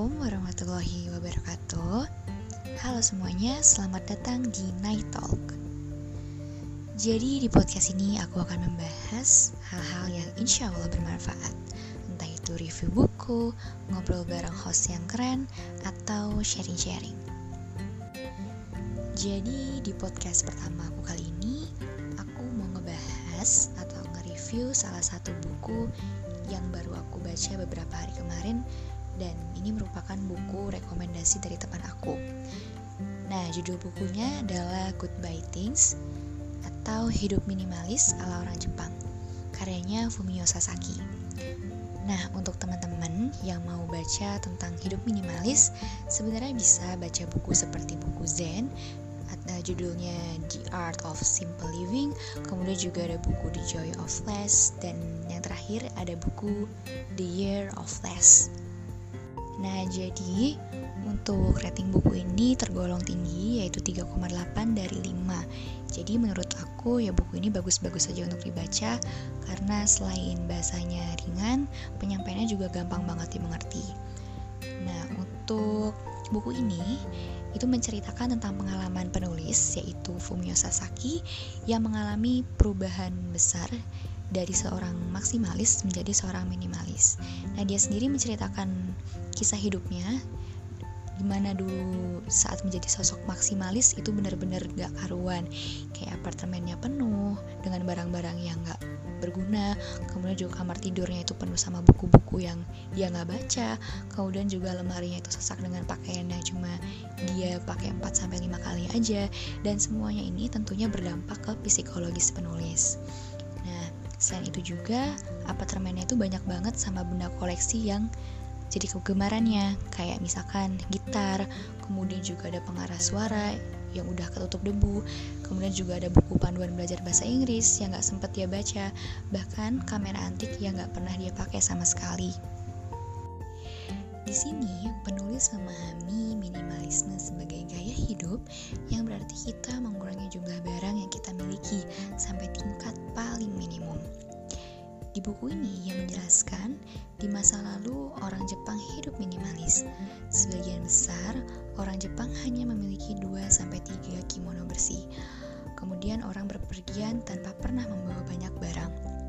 Assalamualaikum warahmatullahi wabarakatuh. Halo semuanya, selamat datang di Night Talk. Jadi di podcast ini aku akan membahas hal-hal yang insya Allah bermanfaat. Entah itu review buku, ngobrol bareng host yang keren, atau sharing-sharing. Jadi di podcast pertama aku kali ini Aku mau ngebahas atau nge-review salah satu buku yang baru aku baca beberapa hari kemarin dan ini merupakan buku rekomendasi dari teman aku. Nah, judul bukunya adalah Goodbye Things atau Hidup Minimalis ala orang Jepang. Karyanya Fumio Sasaki. Nah, untuk teman-teman yang mau baca tentang hidup minimalis, sebenarnya bisa baca buku seperti buku Zen, uh, judulnya The Art of Simple Living, kemudian juga ada buku The Joy of Less, dan yang terakhir ada buku The Year of Less. Nah, jadi untuk rating buku ini tergolong tinggi yaitu 3,8 dari 5. Jadi menurut aku ya buku ini bagus-bagus saja untuk dibaca karena selain bahasanya ringan, penyampaiannya juga gampang banget dimengerti. Nah, untuk buku ini itu menceritakan tentang pengalaman penulis yaitu Fumio Sasaki yang mengalami perubahan besar dari seorang maksimalis menjadi seorang minimalis. Nah, dia sendiri menceritakan kisah hidupnya gimana dulu saat menjadi sosok maksimalis itu benar-benar gak karuan kayak apartemennya penuh dengan barang-barang yang gak berguna kemudian juga kamar tidurnya itu penuh sama buku-buku yang dia nggak baca kemudian juga lemarinya itu sesak dengan pakaiannya cuma dia pakai 4 sampai 5 kali aja dan semuanya ini tentunya berdampak ke psikologis penulis Selain itu juga, apartemennya itu banyak banget sama benda koleksi yang jadi kegemarannya kayak misalkan gitar, kemudian juga ada pengarah suara yang udah ketutup debu, kemudian juga ada buku panduan belajar bahasa Inggris yang gak sempet dia baca, bahkan kamera antik yang gak pernah dia pakai sama sekali. Di sini, penulis memahami minimalisme sebagai gaya hidup yang berarti kita mengurangi jumlah barang yang kita miliki sampai tingkat paling minimum. Di buku ini ia menjelaskan di masa lalu orang Jepang hidup minimalis. Sebagian besar orang Jepang hanya memiliki 2 sampai 3 kimono bersih. Kemudian orang berpergian tanpa pernah membawa banyak barang.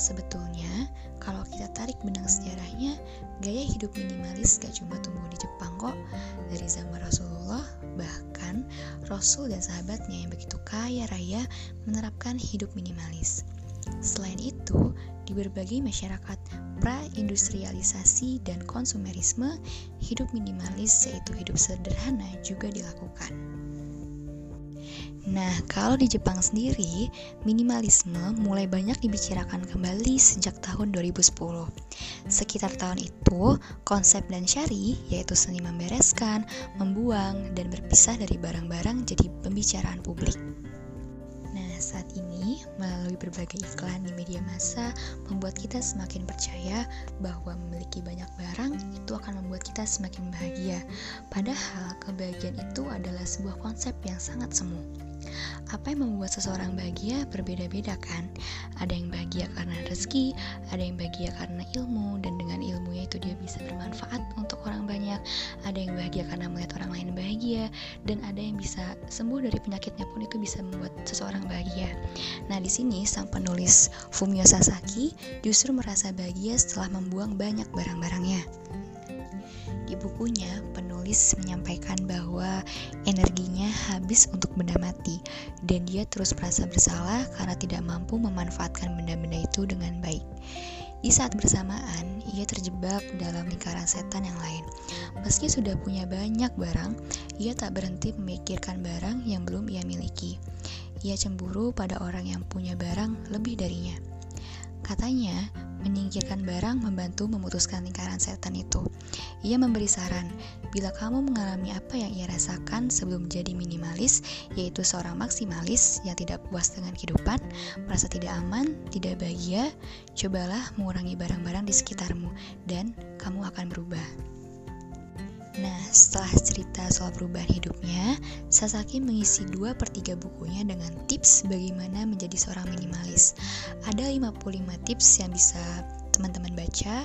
Sebetulnya, kalau kita tarik benang sejarahnya, gaya hidup minimalis gak cuma tumbuh di Jepang kok. Dari zaman Rasulullah, bahkan Rasul dan sahabatnya yang begitu kaya raya menerapkan hidup minimalis. Selain itu, di berbagai masyarakat pra-industrialisasi dan konsumerisme, hidup minimalis yaitu hidup sederhana juga dilakukan. Nah, kalau di Jepang sendiri, minimalisme mulai banyak dibicarakan kembali sejak tahun 2010. Sekitar tahun itu, konsep dan syari, yaitu seni membereskan, membuang, dan berpisah dari barang-barang jadi pembicaraan publik saat ini melalui berbagai iklan di media massa membuat kita semakin percaya bahwa memiliki banyak barang itu akan membuat kita semakin bahagia. Padahal kebahagiaan itu adalah sebuah konsep yang sangat semu. Apa yang membuat seseorang bahagia berbeda-beda kan? Ada yang bahagia karena rezeki, ada yang bahagia karena ilmu, dan dengan ilmunya itu dia bisa bermanfaat untuk orang banyak. Ada yang bahagia karena melihat orang lain bahagia, dan ada yang bisa sembuh dari penyakitnya pun itu bisa membuat seseorang bahagia. Nah, di sini sang penulis Fumio Sasaki justru merasa bahagia setelah membuang banyak barang-barangnya. Di bukunya, penulis menyampaikan bahwa energinya habis untuk benda mati, dan dia terus merasa bersalah karena tidak mampu memanfaatkan benda-benda itu dengan baik. Di saat bersamaan, ia terjebak dalam lingkaran setan yang lain. Meski sudah punya banyak barang, ia tak berhenti memikirkan barang yang belum ia miliki. Ia cemburu pada orang yang punya barang lebih darinya. Katanya, menyingkirkan barang membantu memutuskan lingkaran setan itu. Ia memberi saran, bila kamu mengalami apa yang ia rasakan sebelum menjadi minimalis, yaitu seorang maksimalis yang tidak puas dengan kehidupan, merasa tidak aman, tidak bahagia, cobalah mengurangi barang-barang di sekitarmu, dan kamu akan berubah. Nah, setelah cerita soal perubahan hidupnya, Sasaki mengisi 2 per 3 bukunya dengan tips bagaimana menjadi seorang minimalis. Ada 55 tips yang bisa teman-teman baca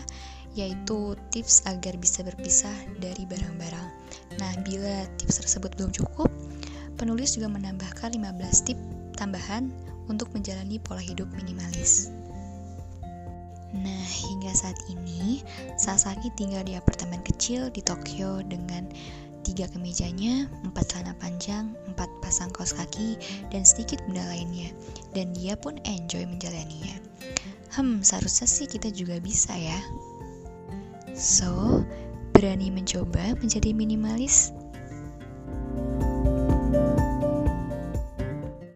yaitu tips agar bisa berpisah dari barang-barang. Nah, bila tips tersebut belum cukup, penulis juga menambahkan 15 tips tambahan untuk menjalani pola hidup minimalis. Nah, hingga saat ini, Sasaki tinggal di apartemen kecil di Tokyo dengan tiga kemejanya, empat celana panjang, empat pasang kaos kaki, dan sedikit benda lainnya. Dan dia pun enjoy menjalaninya. Hmm, seharusnya sih kita juga bisa ya. So, berani mencoba menjadi minimalis